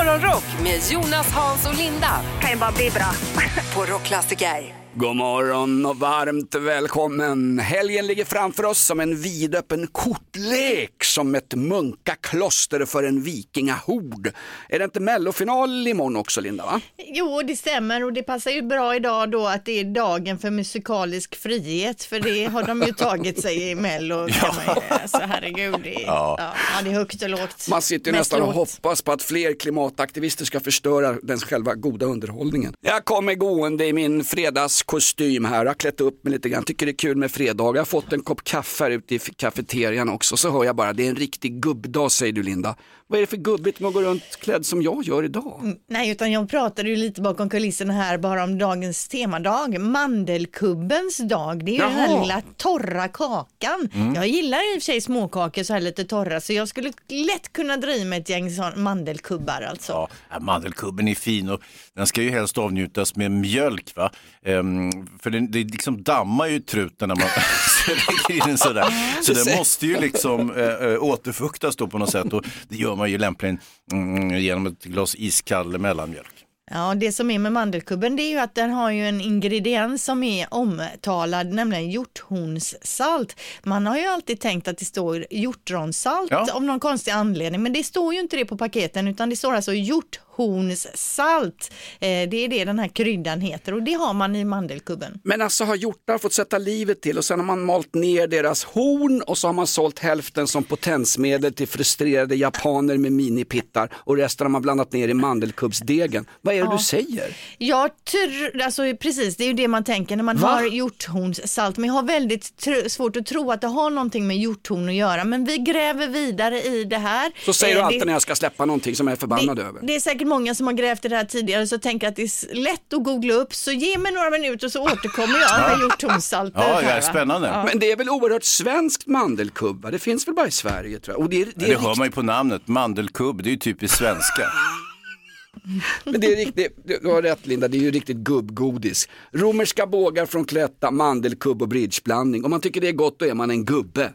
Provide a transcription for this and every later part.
Morgonrock med Jonas, Hans och Linda kan ju bara bli bra. på Rockklassiker. God morgon och varmt välkommen. Helgen ligger framför oss som en vidöppen kortlek som ett munkakloster för en vikingahord. Är det inte mellofinal imorgon också Linda? Va? Jo, det stämmer och det passar ju bra idag då att det är dagen för musikalisk frihet för det har de ju tagit sig i Mello. Ja. Så herregud, det ja. Ja, det är högt och lågt. Man sitter ju nästan och hoppas på att fler klimataktivister ska förstöra den själva goda underhållningen. Jag kommer gående i min fredags kostym här, har klätt upp mig lite grann, tycker det är kul med fredagar. Jag har fått en kopp kaffe här ute i kafeterian också, så hör jag bara, det är en riktig gubbdag säger du Linda. Vad är det för gubbigt med att gå runt klädd som jag gör idag? Mm, nej, utan jag pratade ju lite bakom kulisserna här bara om dagens temadag, mandelkubbens dag. Det är ju Jaha. den här lilla torra kakan. Mm. Jag gillar i och för sig småkakor så här lite torra, så jag skulle lätt kunna dra i mig ett gäng mandelkubbar alltså. Ja, mandelkubben är fin och den ska ju helst avnjutas med mjölk va. Um, för det, det liksom dammar ju truten när man lägger in den sådär. Så den måste ju liksom äh, återfuktas då på något sätt och det gör man ju lämpligen mm, genom ett glas iskall mellanmjölk. Ja, det som är med mandelkubben det är ju att den har ju en ingrediens som är omtalad, nämligen hjorthornssalt. Man har ju alltid tänkt att det står hjortronsalt ja. av någon konstig anledning, men det står ju inte det på paketen utan det står alltså hjort hornssalt. Eh, det är det den här kryddan heter och det har man i mandelkubben. Men alltså har hjortar fått sätta livet till och sen har man malt ner deras horn och så har man sålt hälften som potensmedel till frustrerade japaner med minipittar och resten har man blandat ner i mandelkubbsdegen. Vad är det ja. du säger? Tror, alltså precis, det är ju det man tänker när man Va? har hjorthornssalt, men jag har väldigt svårt att tro att det har någonting med hjorthorn att göra, men vi gräver vidare i det här. Så säger du eh, alltid det, när jag ska släppa någonting som jag är förbannad det, över. Det är säkert många som har grävt i det här tidigare så tänker att det är lätt att googla upp så ge mig några minuter så återkommer jag med hjorthornssalt. Ja, ja, spännande. Ja. Men det är väl oerhört svenskt mandelkubb? Det finns väl bara i Sverige tror jag. Och det, det, det hör man ju på namnet, mandelkubb, det är ju typiskt svenska. Men det är riktigt, du har rätt Linda, det är ju riktigt gubbgodis. Romerska bågar från Cloetta, mandelkubb och bridgeblandning. Om man tycker det är gott då är man en gubbe.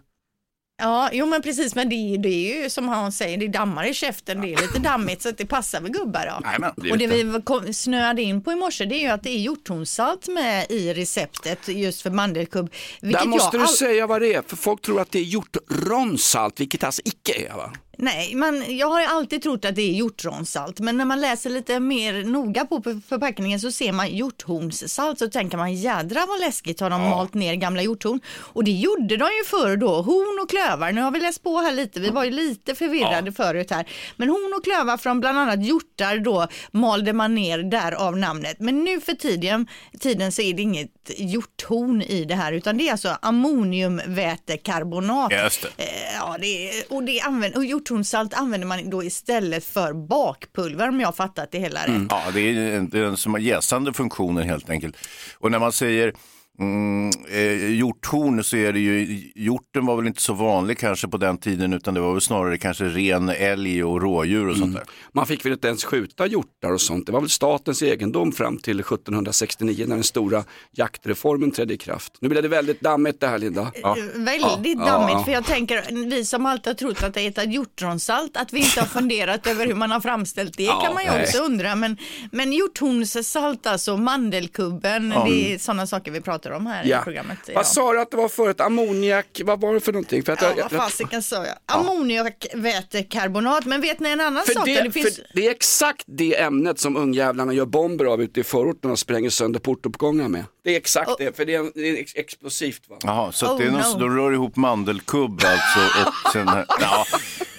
Ja, jo men precis, men det, det är ju som han säger, det dammar i käften, det är lite dammigt så att det passar med gubbar. Då. Nej, men, det och det vi kom, snöade in på i morse det är ju att det är hjortronssalt med i receptet just för mandelkubb. Där måste du all... säga vad det är, för folk tror att det är hjortronsalt, vilket alltså icke är va? Nej, man, jag har alltid trott att det är hjortronsalt, men när man läser lite mer noga på förpackningen så ser man hjorthornssalt så tänker man jädra vad läskigt har de ja. malt ner gamla hjorthorn. Och det gjorde de ju förr då, horn och klövar. Nu har vi läst på här lite, vi var ju lite förvirrade ja. förut här. Men horn och klövar från bland annat hjortar då malde man ner därav namnet. Men nu för tiden, tiden så är det inget hjorthorn i det här utan det är alltså ammoniumvätekarbonat. Just det. Eh, ja, det är, och det använder, och hjorthornssalt använder man då istället för bakpulver om jag har fattat det hela rätt. Mm. Ja, det är den det är en som har jäsande funktioner helt enkelt. Och när man säger Mm, eh, hjorthorn så är det ju, hjorten var väl inte så vanlig kanske på den tiden utan det var väl snarare kanske ren älg och rådjur och mm. sånt där. Man fick väl inte ens skjuta hjortar och sånt, det var väl statens egendom fram till 1769 när den stora jaktreformen trädde i kraft. Nu blir det väldigt dammigt det här Linda. Ja. Eh, väldigt ja. dammigt ja, för jag tänker, vi som alltid har trott att det är ett hjortronsalt, att vi inte har funderat över hur man har framställt det kan man ju nej. också undra. Men, men hjorthornssalt alltså, mandelkubben, det är sådana saker vi pratar pratar om här ja. i programmet. Ja. Vad sa du att det var förut? Ammoniak, vad var det för någonting? För att ja, jag, vad fasiken sa jag? Ja. Ammoniakvätekarbonat, men vet ni en annan för sak? Det, det, finns... det är exakt det ämnet som ungjävlarna gör bomber av ute i förorten och spränger sönder portuppgångar med. Det är exakt oh. det, för det är, det är explosivt. Va? Jaha, så oh, det är någon, no. de rör ihop mandelkubb alltså och sen, ja.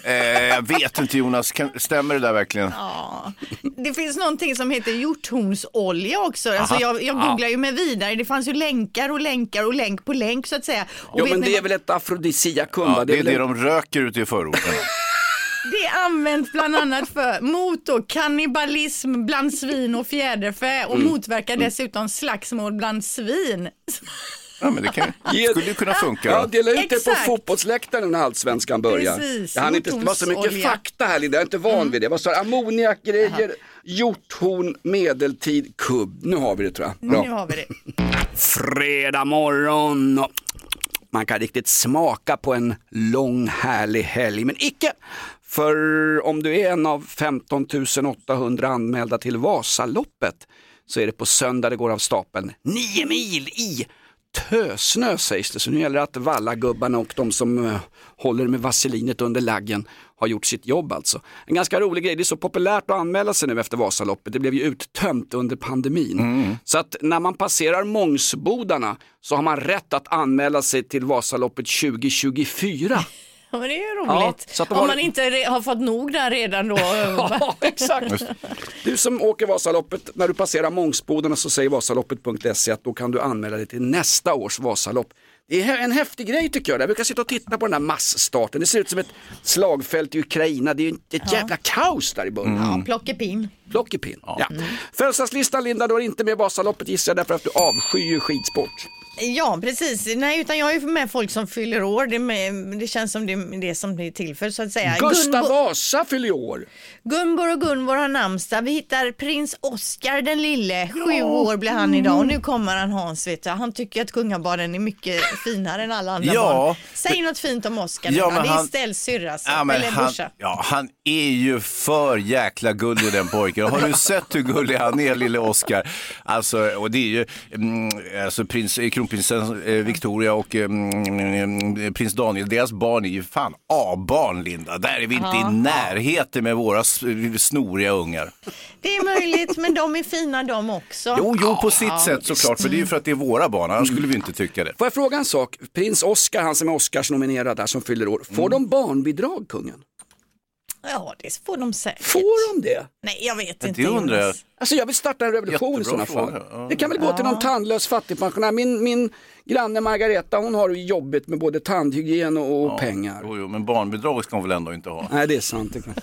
Eh, jag vet inte Jonas, kan, stämmer det där verkligen? Ja. Det finns någonting som heter hjorthornsolja också. Alltså jag, jag googlar ju med vidare. Det fanns ju länkar och länkar och länk på länk så att säga. Och jo men det är väl ett afrodisiakum? Ja, det är det, det de röker ute i förorten. Det används bland annat för mot kannibalism bland svin och fjäderfä och mm. motverkar dessutom slagsmål bland svin. Ja, men det kan, skulle ju kunna funka. Ja, dela ut det på fotbollsläktaren när allsvenskan börjar. Precis, jag hann inte, det var så mycket fakta här Linda, jag är inte van mm. vid det. Vad sa Ammoniakgrejer, hjorthorn, medeltid, kubb. Nu har vi det tror jag. Bra. Nu har vi det. Fredag morgon. man kan riktigt smaka på en lång härlig helg. Men icke, för om du är en av 15 800 anmälda till Vasaloppet så är det på söndag det går av stapeln. Nio mil i tösnö sägs det, så nu gäller det att vallagubbarna och de som eh, håller med vaselinet under laggen har gjort sitt jobb alltså. En ganska rolig grej, det är så populärt att anmäla sig nu efter Vasaloppet, det blev ju uttömt under pandemin. Så att när man passerar Mångsbodarna så har man rätt att anmäla sig till Vasaloppet 2024. Ja, men det är ju Ja, roligt. de Om har- man inte har fått nog där redan då. Ja, exakt. Du som åker Vasaloppet, när du passerar Mångsbodarna så säger Vasaloppet.se att då kan du anmäla dig till nästa års Vasalopp. Det är en häftig grej tycker jag. Jag brukar sitta och titta på den här massstarten. Det ser ut som ett slagfält i Ukraina. Det är ju ett jävla kaos där i början. Ja, plockepinn. Plockepinn. Ja. Födelsedagslistan Linda, du har inte med Vasaloppet gissar jag därför att du avskyr skidsport. Ja, precis. Nej, utan jag är med folk som fyller år. Det, med, det känns som det är det som det är till för så att säga. Gustav Gunbo- Vasa fyller år. Gunborg och Gunvor har namnsdag. Vi hittar prins Oscar den lille. Sju år blir han idag och nu kommer han Hans vet du. Han tycker att kungabarnen är mycket finare än alla andra Ja. barn. Säg något fint om Oscar Ja, men Det är Stells syrra, Ja, eller han, ja, han är ju för jäkla gullig den pojken. Har du sett hur gullig han är, lille Oscar? Alltså, och det är ju mm, alltså, prins, kronprinsen eh, Victoria och mm, prins Daniel, deras barn är ju fan A-barn, Linda. Där är vi inte i närheten med våra snoriga ungar. Det är möjligt, men de är fina de också. Jo, jo, på sitt sätt såklart, för det är ju för att det är våra barn, annars skulle vi inte tycka det. Får jag fråga en sak? Prins Oscar, han som är Oscars nominerad där som fyller år. Får de barnbidrag kungen? Ja, det får de säkert. Får de det? Nej, jag vet inte. Det undrar jag. Alltså jag vill starta en revolution i sådana fall. ja. Det kan väl gå till någon tandlös fattigpensionär. Min, min granne Margareta hon har det jobbigt med både tandhygien och, och pengar. Jo, jo, men barnbidrag ska hon väl ändå inte ha? Nej det är sant. Det kan...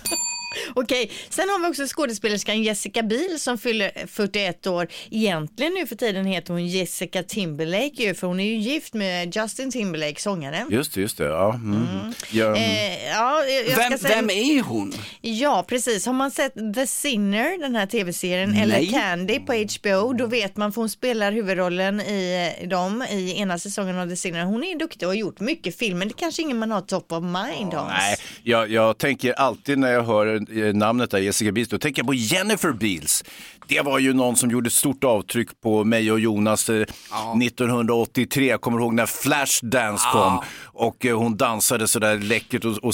Okej, sen har vi också skådespelerskan Jessica Biel som fyller 41 år. Egentligen nu för tiden heter hon Jessica Timberlake ju, för hon är ju gift med Justin Timberlake, sångaren. Just det, just det. Ja, mm. Ja, mm. Eh, ja, jag jag vem, ska säga... vem är hon? Ja, precis. Har man sett The Sinner, den här tv-serien, Nej. eller Candy på HBO, då vet man, för hon spelar huvudrollen i dem i ena säsongen av The Sinner. Hon är duktig och har gjort mycket film, men det kanske ingen man har top of mind, Hans. Nej, jag, jag tänker alltid när jag hör Eh, namnet där, Jessica Beals, då tänker jag på Jennifer Beals. Det var ju någon som gjorde ett stort avtryck på mig och Jonas eh, 1983. Jag kommer ihåg när Flashdance kom och eh, hon dansade sådär läckert och, och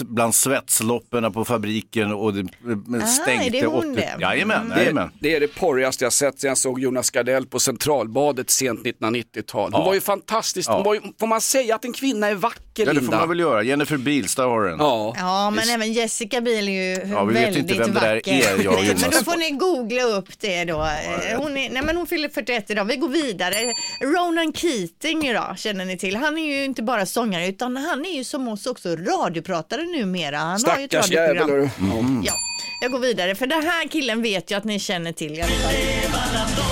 bland svetsloppen på fabriken och det eh, stänkte. är det hon 80 det? Jajamän, Det, jajamän. det är det porrigaste jag sett sen jag såg Jonas Gardell på Centralbadet sent 1990-tal. Hon Ja. var ju fantastisk. Hon Ja. var ju, får man säga att en kvinna är vacker Ja, det får Linda? man väl göra. Jennifer Beals, där har du den. Ja. Ja, men även Jessica Biel är ju Ja, vi vet väldigt inte vem det där vacker. är, jag och Jonas. men då får ni googla upp det då. Eh, Hon, är, nej, men hon fyller 41 idag. Vi går vidare. Ronan Keating idag, känner ni till. Han är ju inte bara sångare, utan han är ju som oss också radiopratare numera. Han har ju ett Stackars jävel. radioprogram. Mm. Ja. Ja, jag går vidare, för den här killen vet jag att ni känner till i alla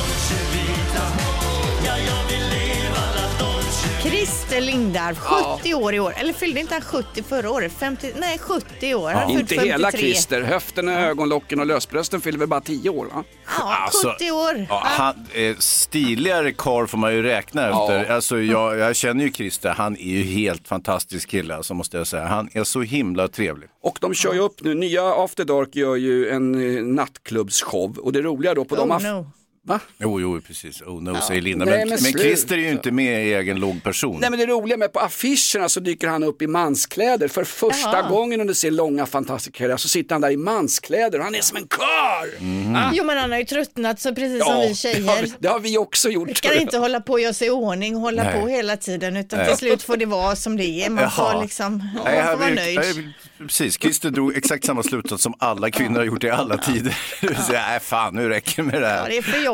Christer Lindarw, 70 år i år. Eller fyllde inte han 70 förra året? 50, nej, 70 år. Född Inte hela 53. Christer, höften, ögonlocken och lösbrösten fyller väl bara 10 år va? Ja, Alltså, 70 år. Ja, han, eh, stiligare karl får man ju räkna efter. Alltså, jag, jag känner ju Christer, han är ju helt fantastisk kille, alltså, måste jag säga. Han är så himla trevlig. Och de kör ju upp nu, nya After Dark gör ju en eh, nattklubbsshow och det roliga då på de Oh, aff- no. Va? Jo, jo, precis. Oh no, säger Linda. Nej, Men, men. Christer är ju inte med i egen låg person. Nej men det roliga med på affischerna så dyker han upp i manskläder för första Jaha. gången under sin långa fantastiska karriär så sitter han där i manskläder och han är som en karl. Mhm. Ah, Jo, men han har ju tröttnat så precis som vi det har, vi, tjejer. det har vi också gjort. Vi kan inte hålla på och göra sig i ordning, hålla Nej. på hela tiden, utan Nej. till slut får det vara som det är. Man får Jaha. liksom, man Nej, får jag- vara nöjd. jag- Precis, Christer drog exakt samma slutsats som alla kvinnor har gjort i alla tider. Nej, fan nu räcker det med det Ja, här. det är för jobbigt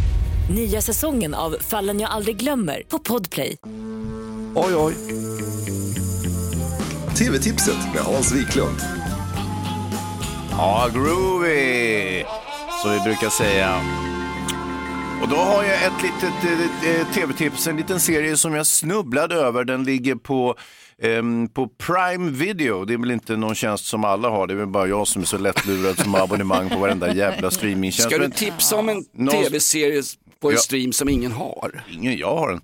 Nya säsongen av Fallen jag aldrig glömmer på Podplay. Oj oj. TV-tipset med Hans Wiklund. Ja, groovy, som vi brukar säga. Och då har jag ett litet eh, eh, tv-tips, en liten serie som jag snubblade över. Den ligger på, ehm, på Prime Video. Det är väl inte någon tjänst som alla har, det är väl bara jag som är så lättlurad som har abonnemang på varenda jävla streamingtjänst. Ska du tipsa om en Någon- tv-serie på en Ja. stream som ingen har? Ingen, jag har den.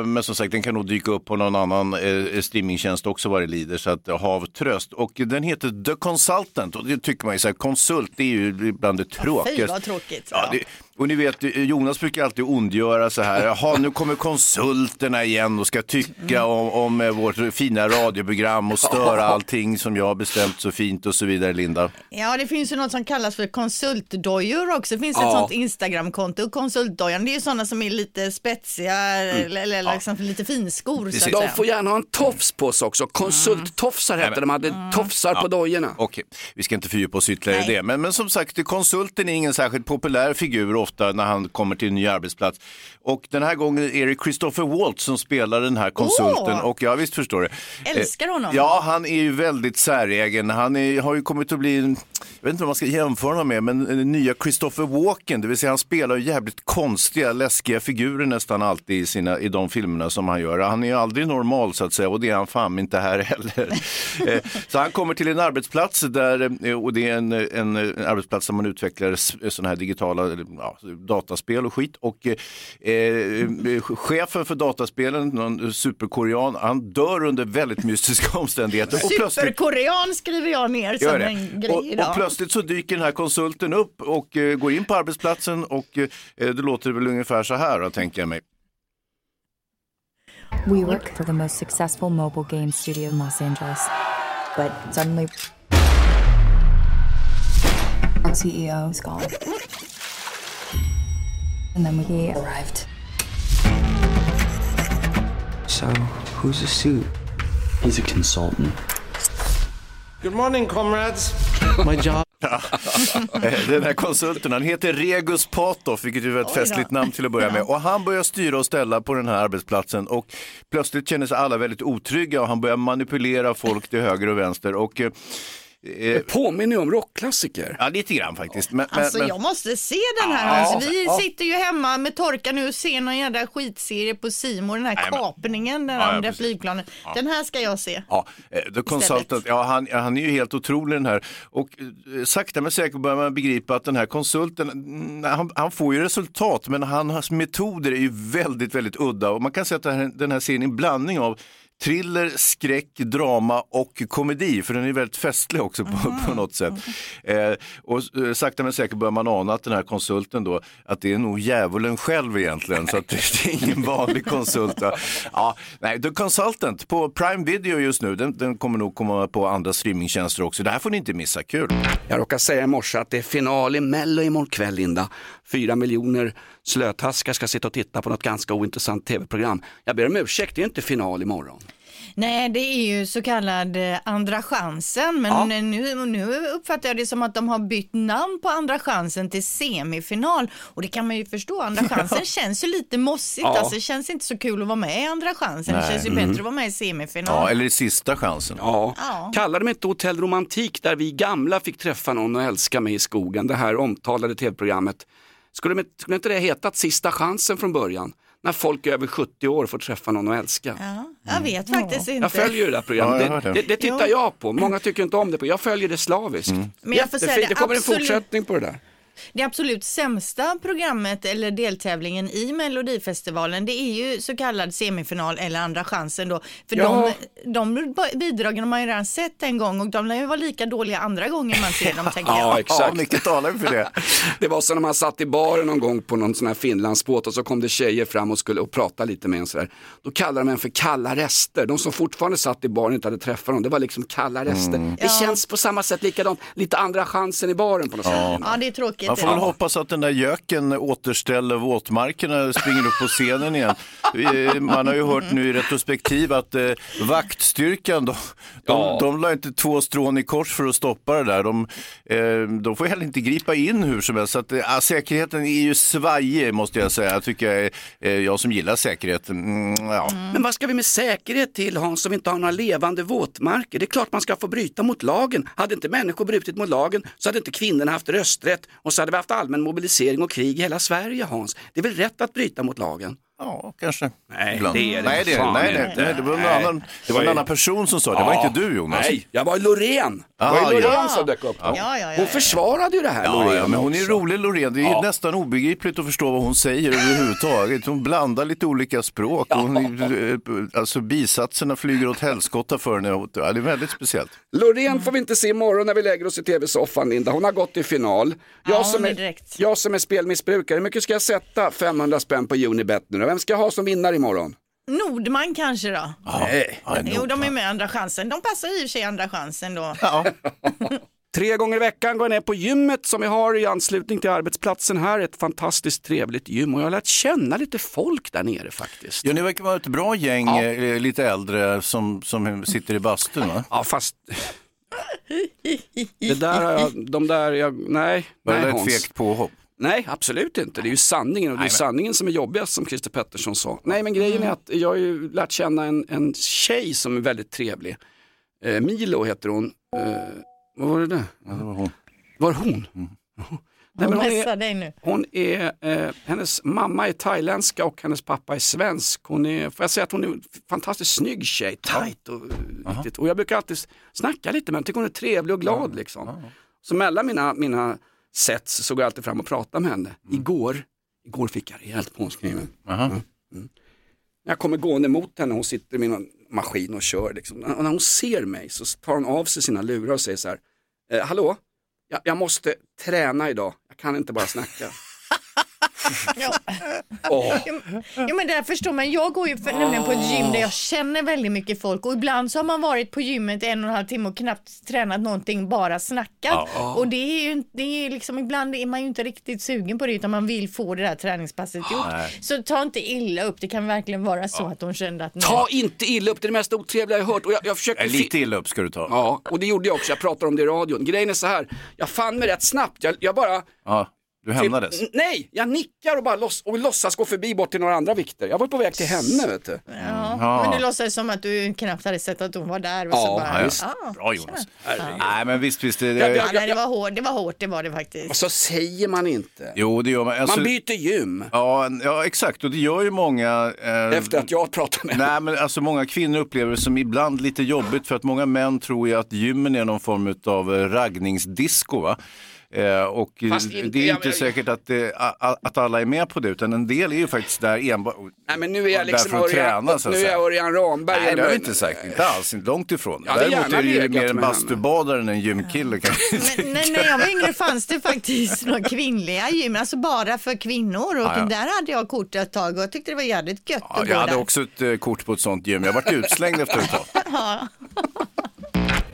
Eh, men som sagt, den kan nog dyka upp på någon annan eh, streamingtjänst också vad det lider, så att eh, hav tröst. Och den heter The Consultant och det tycker man ju så här, konsult det är ju bland det Fy tråkigaste. vad tråkigt. Ja, det, och ni vet, Jonas brukar alltid ondgöra så här, jaha nu kommer konsulterna igen och ska tycka om, om eh, vårt fina radioprogram och störa allting som jag har bestämt så fint och så vidare, Linda. Ja, det finns ju något som kallas för konsultdojor också. Det finns ett Ja. sånt Instagramkonto. Konsultdojan, det är ju sådana som är lite spetsiga eller, eller liksom lite finskor. Så att De får gärna ha en tofs på sig också. Konsulttofsar hette det, de hade tofsar på dojorna. Okej, vi ska inte fördjupa oss ytterligare i det. Men, men som sagt, konsulten är ingen särskilt populär figur ofta när han kommer till en ny arbetsplats. Och den här gången är det Christopher Waltz som spelar den här konsulten. Åh! Och ja, visst förstår du. Älskar honom. Eh, Ja, han är ju väldigt säregen. Han är, har ju kommit att bli, en, jag vet inte vad man ska jämföra honom med, men den nya Christopher Walken. Det vill säga han spelar jävligt konstiga, läskiga figurer nästan alltid i, sina, i de filmerna som han gör. Han är ju aldrig normal så att säga och det är han fan inte här heller. Eh, så han kommer till en arbetsplats där, eh, och det är en, en, en arbetsplats där man utvecklar sådana här digitala ja, dataspel och skit. Och eh, eh, chefen för dataspelen, någon superkorean, han dör under väldigt mystiska omständigheter. Och plötsligt, Superkorean skriver jag ner som en grej idag. Plötsligt så dyker den här konsulten upp och eh, går in på arbetsplatsen och eh, det låter väl ungefär så här då, tänker jag mig. We work for the most successful mobile game studio in Los Angeles. But suddenly, our CEO is gone. And then we arrived. So, who's the suit? He's a consultant. Good morning, comrades. My job. Eh, Den här konsulten, han heter Regus Patov, vilket är ett festligt namn till att börja med. Och han börjar styra och ställa på den här arbetsplatsen och plötsligt känner sig alla väldigt otrygga och han börjar manipulera folk till höger och vänster. Och, eh, eh, Påminner ju om rockklassiker. ja, lite grann faktiskt. Men, men- Alltså men- jag måste se den här. Ja, alltså, vi ja. sitter ju hemma med torka nu och ser någon jävla skitserie på Simon den här Nej, men- kapningen, den Ja, andra flygplanet. Den här ska jag se. Ja, eh, The Consultant, ja, han, han är ju helt otrolig den här. Och eh, sakta men säkert börjar man begripa att den här konsulten, mm, han, han får ju resultat men han, hans metoder är ju väldigt, väldigt udda. Och man kan säga att den här, den här serien är en blandning av thriller, skräck, drama och komedi, för den är väldigt festlig också på, på något sätt. Eh, och eh, sakta men säkert börjar man ana att den här konsulten då, att det är nog djävulen själv egentligen, så att det, är ingen vanlig konsult. Ja, nej, The Consultant på Prime Video just nu, den, den kommer nog komma på andra streamingtjänster också. Det här får ni inte missa, kul. Jag råkade säga i morse att det är final i Mello imorgon kväll, Linda. Fyra miljoner slötaskar ska sitta och titta på något ganska ointressant tv-program. Jag ber om ursäkt, det är inte final imorgon. Nej, det är ju så kallad eh, andra chansen, men Ja. nu, nu uppfattar jag det som att de har bytt namn på andra chansen till semifinal och det kan man ju förstå. Andra chansen känns ju lite mossigt, Ja. alltså det känns inte så kul att vara med i andra chansen. Det Nej. känns ju bättre att vara med i semifinal. Ja, eller i sista chansen. Ja. Ja. Kallar de inte Hotell Romantik där vi gamla fick träffa någon och älska mig i skogen, det här omtalade tv-programmet. Skulle, skulle inte det hetat Sista chansen från början? När folk över 70 år får träffa någon och älska. Ja, jag vet faktiskt inte. Jag följer det där programmet, det, det. det, tittar Jo. jag på. Många tycker inte om det, jag följer det slaviskt. Men jag får säga det, det kommer absolut- en fortsättning på det där. Det absolut sämsta programmet eller deltävlingen i Melodifestivalen det är ju så kallad semifinal eller andra chansen då. För Ja. de, de bidragen har man ju redan sett en gång och de lär ju vara lika dåliga andra gången man ser dem tänker Ja, jag. Ja, exakt. mycket talar för det. Det var som när man satt i baren någon gång på någon sån här Finlandsbåt och så kom det tjejer fram och skulle och prata lite med en sådär. Då kallade de en för kalla rester. De som fortfarande satt i baren och inte hade träffat dem, det var liksom kalla rester. Det Ja. känns på samma sätt likadant, lite andra chansen i baren på något sätt. Ja, det är tråkigt. Vackert. Man får väl hoppas att den där göken återställer våtmarkerna och springer upp på scenen igen. Man har ju hört nu i retrospektiv att eh, vaktstyrkan, de, de, de la inte två strån i kors för att stoppa det där. De, eh, de får heller inte gripa in hur som helst. Så att, eh, säkerheten är ju svajig måste jag säga. Jag tycker eh, jag som gillar säkerhet. Mm, ja. Men vad ska vi med säkerhet till Hans om vi inte har några levande våtmarker? Det är klart man ska få bryta mot lagen. Hade inte människor brutit mot lagen så hade inte kvinnorna haft rösträtt och så hade vi haft allmän mobilisering och krig i hela Sverige Hans. Det är väl rätt att bryta mot lagen? Ja, kanske. Nej, Ibland. det är det nej, det, fan nej, inte. nej, det var en, Nej. annan, det var en annan person som sa det, det var inte du Jonas. Nej, jag var Loreen. Det Aha, var ju Loreen ja. som dök upp. Ja. Ja, ja, ja, Hon försvarade ju det här Ja, Loreen ja, men hon är också. rolig Loreen. Det är Ja. nästan obegripligt att förstå vad hon säger överhuvudtaget. Hon blandar lite olika språk. Hon, eh, alltså bisatserna flyger åt helskotta för henne. Ja, det är väldigt speciellt. Loreen får vi inte se imorgon när vi lägger oss i tv-soffan Linda. Hon har gått till final. Jag, Ja, som, är, direkt. jag som är spelmissbrukare, hur mycket ska jag sätta 500 spänn på Unibet nu då? Vem ska jag ha som vinnare imorgon? Nordman kanske då? Nej. Jo, de är med Andra chansen. De passar i och för sig Andra chansen då. Tre gånger i veckan går jag ner på gymmet som vi har i anslutning till arbetsplatsen här. Ett fantastiskt trevligt gym och jag har lärt känna lite folk där nere faktiskt. Ja, ni verkar vara ett bra gäng, eh, lite äldre, som, som sitter i bastun va? Ja, fast det där har jag, de där, jag, nej, Var nej det ett Hans. fegt påhopp? Nej, absolut inte. Det är ju sanningen och det är Nej, men- sanningen som är jobbigast som Christer Pettersson sa. Nej, men grejen är att jag har ju lärt känna en, en tjej som är väldigt trevlig. Eh, Milo heter hon. Eh, vad var det där? Ja, det var hon. Var hon? Mm. Nej, Hon men hon är, dig nu. hon är eh, hennes mamma är thailändska och hennes pappa är svensk. Hon är, får jag säga att hon är en fantastiskt snygg tjej, tight och, riktigt. och jag brukar alltid snacka lite med henne, tycker hon är trevlig och glad liksom. Så mellan mina, mina sets så går jag alltid fram och pratar med henne. Igår, igår fick jag rejält påskriven. Mm. När jag kommer gående mot henne, hon sitter med någon maskin och kör. Liksom. Och när hon ser mig så tar hon av sig sina lurar och säger så här, eh, hallå, jag, jag måste träna idag, jag kan inte bara snacka. Ja. Åh. Jo men där förstår man, jag går ju för, nämligen på ett gym där jag känner väldigt mycket folk och ibland så har man varit på gymmet en och en halv timme och knappt tränat någonting, bara snackat. Och det är ju inte- det är liksom, ibland är man ju inte riktigt sugen på det utan man vill få det där träningspasset gjort. Så ta inte illa upp, det kan verkligen vara så att de kände att nej. Ta inte illa upp, det är det mest otrevliga jag har hört. Och jag, jag försökte lite illa upp ska du ta. Ja, och det gjorde jag också, jag pratade om det i radion. Grejen är så här, jag fann mig rätt snabbt, jag, jag bara Ja, du hämnades. N- Nej, jag nickar och bara loss, och låtsas gå förbi bort till några andra vikter. Jag var på väg till henne vet du. Ja. Men du låtsades som att du knappt hade sett att hon var där. Och så Ja, bara, visst. ah, Bra Jonas. Nej men visst, visst. Det, Ja, det, ja. Ja, nej, det var hårt, det var hårt, det var det faktiskt. Och så säger man inte. jo, det gör man. Alltså, Man byter gym ja, ja, exakt. Och det gör ju många. Eh, efter att jag pratar med Nej, men alltså många kvinnor upplever det som ibland lite jobbigt för att många män tror ju att gymmen är någon form av eh, raggningsdisco. Va? Eh, och det inte- är jag- inte jag- säkert att, det, a- att alla är med på det, utan en del är ju faktiskt där enbart Nej men nu är jag liksom Örjan, träna, så att nu är jag. Örjan Ramberg. Nej, det har Men- inte sagt. Inte alls, inte långt ifrån. Jag hade Däremot är det ju mer en bastubadare än en gymkille. Kan jag Men, nej, när jag var yngre fanns det faktiskt några kvinnliga gym, alltså bara för kvinnor och Ja, ja. där hade jag kort ett tag och jag tyckte det var jävligt gött Ja, att jag gå hade där. också ett eh, kort på ett sånt gym. Jag varit utslängd efter ett tag.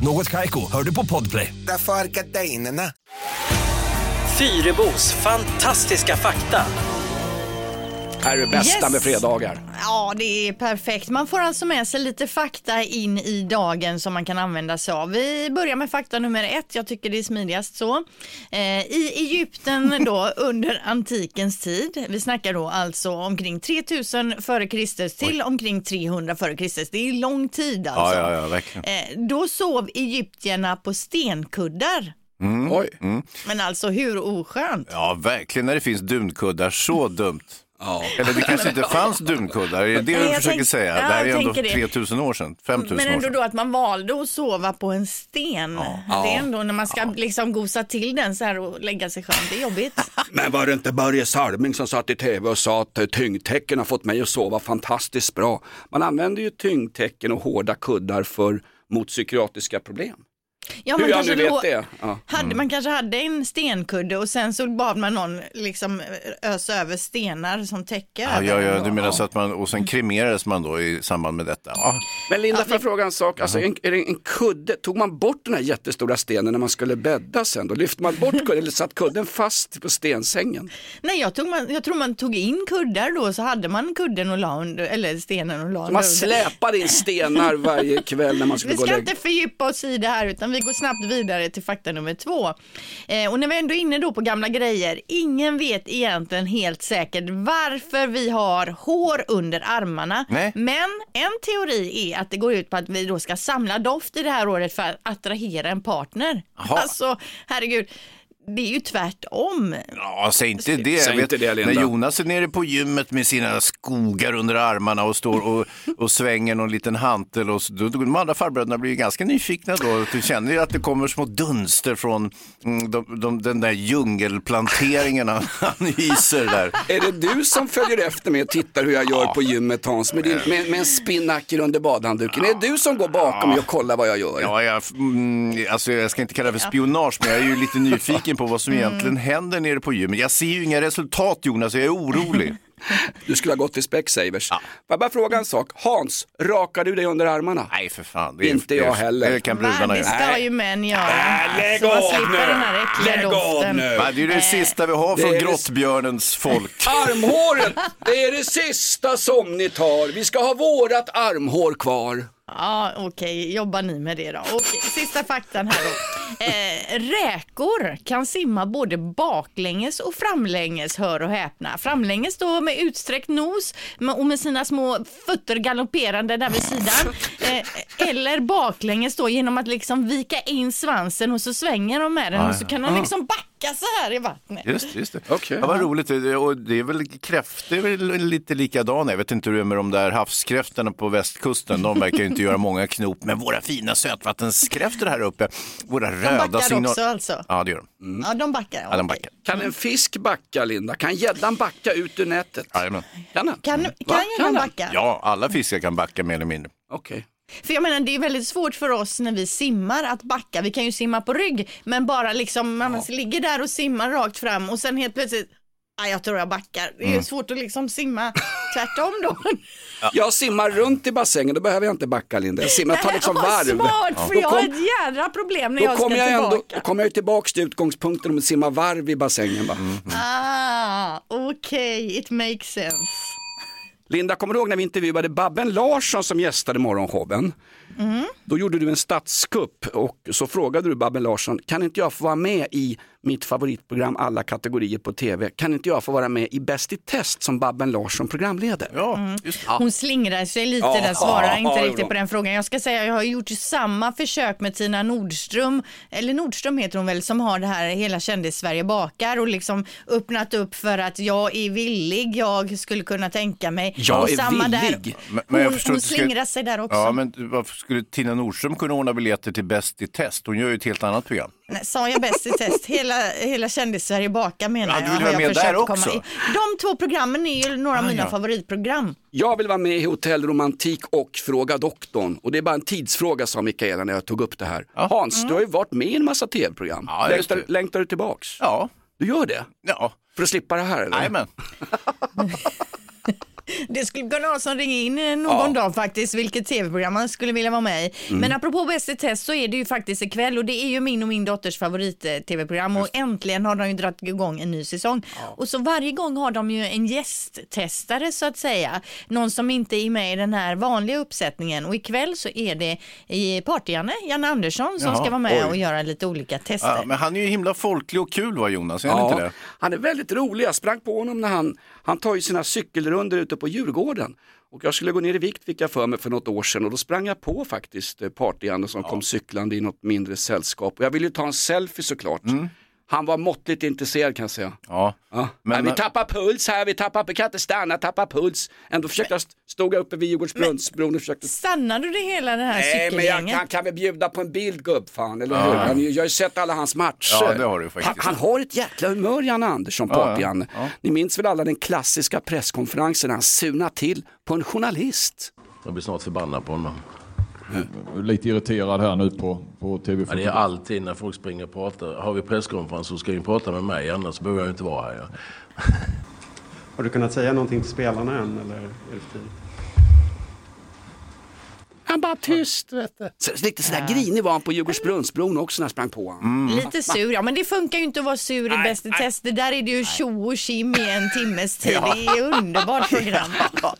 Något Kaiko, hör du på Podplay. Därför är gardinerna. Fyrebos fantastiska fakta. Är det bästa Yes. med fredagar. Ja, det är perfekt. Man får alltså med sig lite fakta in i dagen som man kan använda sig av. Vi börjar med fakta nummer ett. Jag tycker det är smidigast så. Eh, I Egypten då under antikens tid, vi snackar då alltså omkring 3000 före Kristus till omkring 300 före Kristus. Det är lång tid alltså. Ja, ja, ja, verkligen. Eh, då sov egyptierna på stenkuddar. Mm. Oj. Mm. Men alltså hur oskönt? Ja, verkligen när det finns dunkuddar. Så dumt. Eller det kanske inte fanns dunkuddar, är det det Nej, du försöker tänk- säga? ja, det här är ändå tänker det. 3000 år sedan, 5000 Men år ändå sedan. då att man valde att sova på en sten. Det är ändå när man ska liksom gosa till den så här och lägga sig skönt. Det är jobbigt. Men var det inte Börje Salming som satt i tv och sa att eh, tyngdtecken har fått mig att sova fantastiskt bra. Man använder ju tyngdtecken och hårda kuddar för mot psykiatriska problem. Ja, Hur man jag kanske nu vet det. Ja. Hade, man kanske hade en stenkudde och sen så bad man någon liksom ösa över stenar som täcker. Ja, ja, ja, du menar så att man, och sen kremerades man då i samband med detta? Ja. Men Linda, får jag fråga en sak? Alltså, en, är det en kudde, tog man bort den här jättestora stenen när man skulle bädda sen? Då lyfte man bort kudden eller satt kudden fast på stensängen? Nej, jag, tog man, jag tror man tog in kuddar då så hade man kudden och la under, eller stenen och la Så under. man släpade in stenar varje kväll när man skulle Vi gå och ska lägga inte fördjupa oss i det här utan vi går snabbt vidare till fakta nummer två. Eh, och när vi ändå är inne då på gamla grejer, ingen vet egentligen helt säkert varför vi har hår under armarna. Nej. Men en teori är att det går ut på att vi då ska samla doft i det här året för att attrahera en partner. Jaha. Alltså, herregud. Det är ju tvärtom. Ja, säg inte det. Säg inte det, Linda. när Jonas är nere på gymmet med sina skogar under armarna och står och, och svänger någon liten hantel och så, då, då, de andra farbröderna blir ju ganska nyfikna då. Du känner ju att det kommer små dunster från mm, de, de, den där djungelplanteringen han, han hyser där. Är det du som följer efter mig och tittar hur jag gör på gymmet Hans med, din, med, med en spinnaker under badhandduken? Är det du som går bakom mig och kollar vad jag gör? Ja, jag, mm, alltså jag ska inte kalla det för spionage, men jag är ju lite nyfiken på vad som egentligen händer nere på gymmet. Jag ser ju inga resultat Jonas, jag är orolig. Du skulle ha gått till Specsavers. Får jag bara fråga en sak? Hans, rakar du dig under armarna? Nej, för fan. Det är, Inte jag det, heller. Det kan brudarna det göra. ska ju män göra. lägg så av nu. Lägg av nu. Va, Det är det sista vi har från det är det- grottbjörnens folk. Armhåret, det är det sista som ni tar. Vi ska ha vårat armhår kvar. Ja, okej, jobbar ni med det då? Okej, sista faktan här då. Eh, räkor kan simma både baklänges och framlänges, hör och häpna. Framlänges då med utsträckt nos och med sina små fötter galopperande där vid sidan. Eh, eller baklänges då genom att liksom vika in svansen och så svänger de med den och så kan de liksom backa så här i vattnet. Just, just det. Okej. Ja, vad roligt. Och det är väl kräftor är väl lite likadana. Jag vet inte hur det är med de där havskräftorna på västkusten. De verkar ju inte göra många knop. Men våra fina sötvattenskräftor här uppe, våra De röda backar signaler. också alltså? Ja, det gör de. Ja, de backar. Ja, de backar. Kan en fisk backa, Linda? Kan gäddan backa ut ur nätet? Jajamän. Kan den? Kan, kan de den? backa? Ja, alla fiskar kan backa mer eller mindre. Okej. För jag menar det är väldigt svårt för oss när vi simmar att backa. Vi kan ju simma på rygg men bara liksom man ligger där och simmar rakt fram och sen helt plötsligt Nej, jag tror jag backar. Det är Mm. svårt att liksom simma tvärtom då. Jag simmar runt i bassängen, då behöver jag inte backa Linda. Jag simmar, jag tar liksom varv. smart, för Då jag har ett jädra problem när jag ska jag, ändå, tillbaka. då kommer jag tillbaka till utgångspunkten om att simma varv i bassängen. Va? Ah, okej, it makes sense. Linda, kommer du ihåg när vi intervjuade Babben Larsson som gästade Morgonshowen? Mm. Då gjorde du en statskupp och så frågade du Babben Larsson, kan inte jag få vara med i mitt favoritprogram alla kategorier på tv? Kan inte jag få vara med i Bäst i test som Babben Larsson programleder? Ja, just det. Hon slingrar sig lite Ja, där, svarar ja, inte ja, riktigt ja. på den frågan. Jag ska säga, jag har gjort samma försök med Tina Nordström, eller Nordström heter hon väl, som har det här Hela kändis-Sverige bakar och liksom öppnat upp för att jag är villig, jag skulle kunna tänka mig. Jag och är samma villig. Där. Men- men jag hon förstår hon inte, ska- slingrar sig där också. Ja, men varför skulle Tina Nordström kunna ordna biljetter till Bäst i test? Hon gör ju ett helt annat program. Nej, Sa jag bäst i test? Hela, hela kändis-Sverige bakar menar Ja, du jag. vill har vara jag med där också? i. De två programmen är ju några av Ah, mina ja. favoritprogram. Jag vill vara med i Hotell Romantik och Fråga doktorn. Och det är bara en tidsfråga sa Mikaela när jag tog upp det här. Hans, du har ju varit med i en massa tv-program. Ja, längtar, det. längtar du tillbaks? Ja, Du gör det? ja. För att slippa det här eller? Jajamän. Det skulle kunna vara som ringer in eh, någon Ja. dag faktiskt, vilket tv-program man skulle vilja vara med i. Mm. Men apropå Bäst i test så är det ju faktiskt ikväll och det är ju min och min dotters favorit-tv-program och äntligen har de ju dragit igång en ny säsong. Och så varje gång har de ju en gästtestare så att säga, någon som inte är med i den här vanliga uppsättningen och ikväll så är det i Party-Janne, Janne Andersson som Jaha, ska vara med oj. och göra lite olika tester. Ja, men han är ju himla folklig och kul va Jonas? Är han Ja, inte det? han är väldigt rolig. Jag sprang på honom när han, han tar ju sina cykelrunder ute på Djurgården. Och jag skulle gå ner i vikt fick jag för mig för något år sedan och då sprang jag på faktiskt eh, Party-Janne som kom cyklande i något mindre sällskap. Och jag ville ju ta en selfie såklart. Mm. Han var måttligt intresserad kan jag säga. Ja. Ja. Men- vi tappar puls här, vi tappar, vi kan inte stanna, tappar puls. Ändå försökte jag, stod jag uppe vid Djurgårdsbrunnsbron och försökte Stannade du hela det här Nej men jag cykelgänget? kan, kan väl bjuda på en bild gubbfan, eller Ja. hur? Han, jag har ju sett alla hans matcher. Ja, det har du faktiskt. Han, han har ett jäkla humör Janne Andersson, Ja, ja. Ni minns väl alla den klassiska presskonferensen han sunar till på en journalist? Jag blir snart förbannad på honom. Lite irriterad här nu på, på TV4. Ja, det är alltid när folk springer och pratar. Har vi presskonferens så ska ni prata med mig, annars behöver jag inte vara här. Ja. Har du kunnat säga någonting till spelarna än eller är det för tidigt? Han bara tyst vet du. Så, lite sådär grinig var han på Djurgårdsbrunnsbron också när jag sprang på honom. Lite sur, ja men det funkar ju inte att vara sur i Bäst i test. Det där är det ju tjo och tjim i en timmes tid. Ja. Det är underbart program.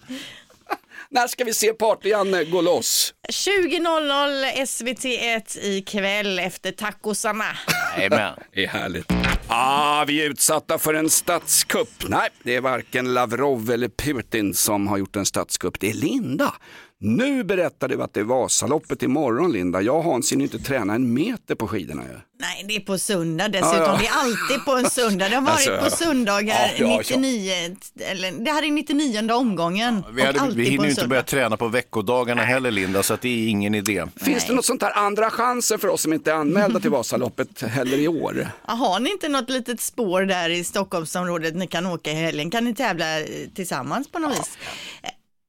När ska vi se party-Janne gå loss? 20.00 SVT1 ikväll efter tacosarna. Jajamän. Det är härligt. Ah, vi är utsatta för en statskupp. Nej, det är varken Lavrov eller Putin som har gjort en statskupp. Det är Linda. Nu berättar du att det är Vasaloppet imorgon Linda. Jag och Hans hinner inte träna en meter på skidorna ju. Nej, det är på söndag dessutom. Ja, ja. Det är alltid på en söndag. Det har varit Alltså, på söndagar ja, ja, 99, eller det här är 99 omgången. Vi, hade, vi hinner ju inte börja träna på veckodagarna heller Linda, så att det är ingen idé. Finns det något sånt här andra chansen för oss som inte är anmälda till Vasaloppet heller i år? Ja, Har ni inte något litet spår där i Stockholmsområdet ni kan åka i helgen? Kan ni tävla eh, tillsammans på något vis?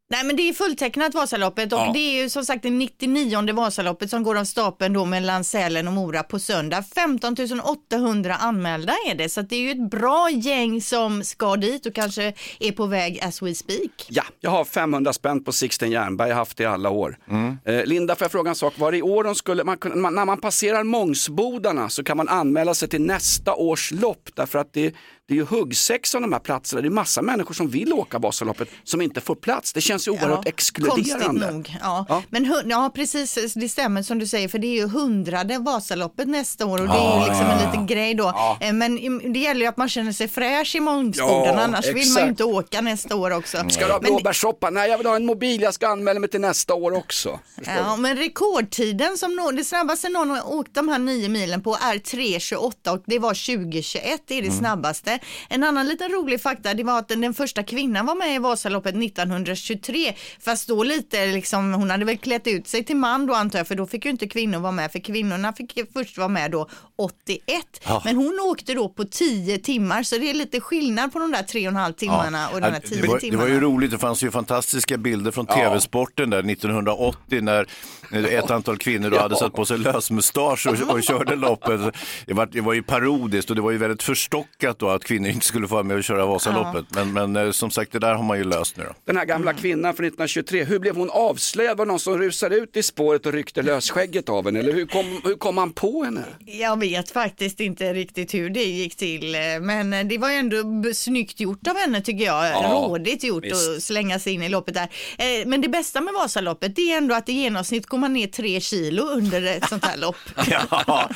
Nej men det är fulltecknat Vasaloppet och Ja. det är ju som sagt det 99 Vasaloppet som går av stapeln då mellan Sälen och Mora på söndag. 15 800 anmälda är det så att det är ju ett bra gäng som ska dit och kanske är på väg as we speak. Ja, jag har 500 spänn på Sixten Jernberg, jag har haft det i alla år. Eh, Linda, får jag fråga en sak? Var det i år de skulle, man, man, när man passerar Mångsbodarna så kan man anmäla sig till nästa års lopp därför att det, det är ju huggsex om de här platserna. Det är massa människor som vill åka Vasaloppet som inte får plats. Det känns ju oerhört exkluderande. Konstigt nog. Ja. Men hu- ja, precis, det stämmer som du säger, för det är ju hundrade Vasaloppet nästa år och det är Ja, ju liksom ja, en ja. liten grej då. Ja. Eh, Men det gäller ju att man känner sig fräsch i Ja, annars vill man exakt. ju inte åka nästa år också. Ska du ha Men- blåbärssoppa? Nej, jag vill ha en mobil, jag ska anmäla mig till nästa år också. Ja, du? men rekordtiden som nå, det snabbaste någon har åkt de här nio milen på är 3.28 och det var 2021, det är det Mm. snabbaste. En annan liten rolig fakta, det var att den, den första kvinnan var med i Vasaloppet 1923, fast då lite liksom, hon hade väl klätt ut sig till man då antar jag, för då fick ju inte kvinnor vara med, för kvinnorna fick ju först vara med då 81. Ja. Men hon åkte då på 10 timmar, så det är lite skillnad på de där tre och en halv timmarna och de här 10 det, var, det timmarna. var ju roligt, det fanns ju fantastiska bilder från Ja. tv-sporten där 1980 när ett antal kvinnor då Ja. hade satt på sig lösmustasch och, och körde loppet. Det var, det var ju parodiskt och det var ju väldigt förstockat då att kvinnor inte skulle få vara med och köra Vasaloppet. Men, men eh, som sagt, det där har man ju löst nu då. Den här gamla kvinnan från 1923, hur blev hon avslöjad? Var någon som rusade ut i spåret och ryckte lösskägget av henne? Eller hur kom, hur kom han på henne? Jag vet faktiskt inte riktigt hur det gick till, eh, men eh, det var ju ändå snyggt gjort av henne tycker jag. Ja, Rådigt gjort visst. att slänga sig in i loppet där. Eh, Men det bästa med Vasaloppet det är ändå att i genomsnitt går man ner tre kilo under ett sånt här lopp. Ja,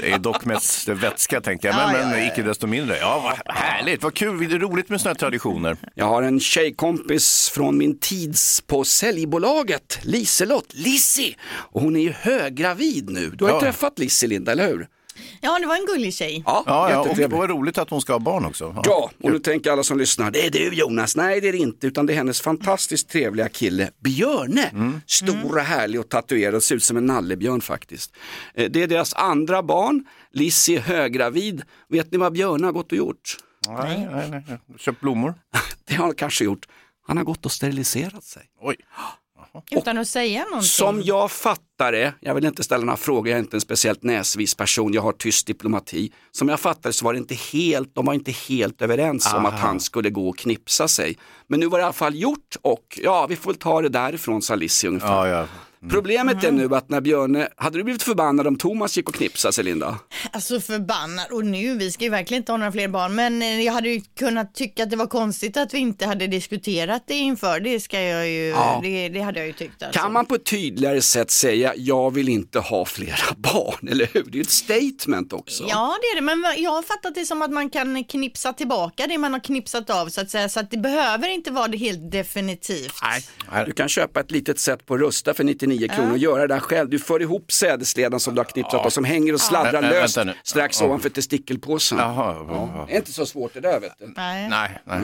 det är dock mest vätska tänkte jag, men, Ja, ja, men ja, icke desto mindre. Ja, vad härligt, vad kul, det är roligt med sådana här traditioner. Jag har en tjejkompis från min tids på säljbolaget, Liselott, Lissi. Och hon är ju höggravid nu. Du har ju Ja. träffat Lissi Linda, eller hur? Ja, det var en gullig tjej. Ja, Ja, ja och vad roligt att hon ska ha barn också. Ja, och nu tänker alla som lyssnar, det är du Jonas. Nej, det är det inte, utan det är hennes fantastiskt trevliga kille Björne. Stor och härlig och tatuerad, ser ut som en nallebjörn faktiskt. Eh, Det är deras andra barn, Lissi är höggravid. Vet ni vad Björne har gått och gjort? Nej, nej, nej. Köpt blommor. Det har han kanske gjort. Han har gått och steriliserat sig. Oj. Utan att säga någonting. Som jag fattar det, jag vill inte ställa några frågor, jag är inte en speciellt näsvis person, jag har tyst diplomati. Som jag fattar det så var det inte helt, de var inte helt överens om att Aha. han skulle gå och knipsa sig. Men nu var det i alla fall gjort och ja, vi får väl ta det därifrån, sa Lissi ungefär. Ja, ja. Problemet är nu att när Björne, hade du blivit förbannad om Thomas gick och knipsade sig Linda? Alltså förbannad och nu, vi ska ju verkligen inte ha några fler barn, men eh, jag hade ju kunnat tycka att det var konstigt att vi inte hade diskuterat det inför, det ska jag ju, Ja. det, det hade jag ju tyckt. Alltså. Kan man på ett tydligare sätt säga, jag vill inte ha flera barn, eller hur? Det är ju ett statement också. Ja det är det, men jag har fattat det som att man kan knipsa tillbaka det man har knipsat av så att säga, så att det behöver inte vara det helt definitivt. Nej, du kan köpa ett litet set på Rusta för 99 99 kronor och göra det där själv. Du för ihop sädesledan som du har knipsat och som hänger och sladdrar ä- löst strax Ja. ovanför testikelpåsen. Jaha, Ja. Det är inte så svårt det där vet du. Nej. Nej, nej.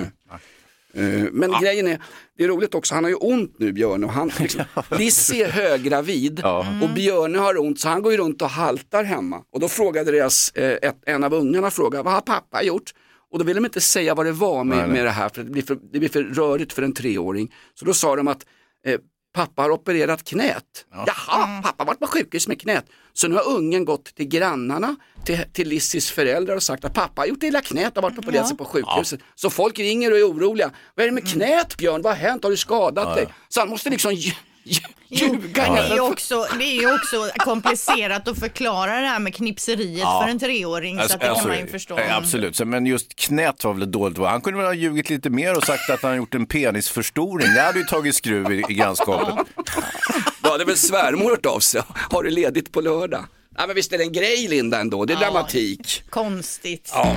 Eh, Men grejen är, det är roligt också, han har ju ont nu Björn och han, liksom, Lizzie är höggravid och Björn har ont så han går ju runt och haltar hemma. Och då frågade deras, eh, ett, en av ungarna frågade, vad har pappa gjort? Och då ville de inte säga vad det var med, Nej, nej. med det här för det blir för, det blir för rörigt för en treåring. Så då sa de att eh, pappa har opererat knät. Jaha, pappa har varit på sjukhus med knät. Så nu har ungen gått till grannarna, till, till Lissis föräldrar och sagt att pappa har gjort illa knät och varit opererat sig på sjukhuset. Så folk ringer och är oroliga. Vad är det med knät Björn? Vad har hänt? Har du skadat Ja, dig? ja. Så han måste liksom ljuga. Det är, också, det är också komplicerat att förklara det här med knipseriet Ja. för en treåring. så Alltså, att det alltså, kan man ju förstå. eh, Absolut, Så, men just knät var väl dåligt. Han kunde väl ha ljugit lite mer och sagt att han har gjort en penisförstoring. Det hade ju tagit skruv i, i grannskapet. Då hade väl svärmor hört av sig. Har du ledigt på lördag? Nej men visst är det en grej Linda ändå, det är Ja. dramatik. Konstigt. Ja.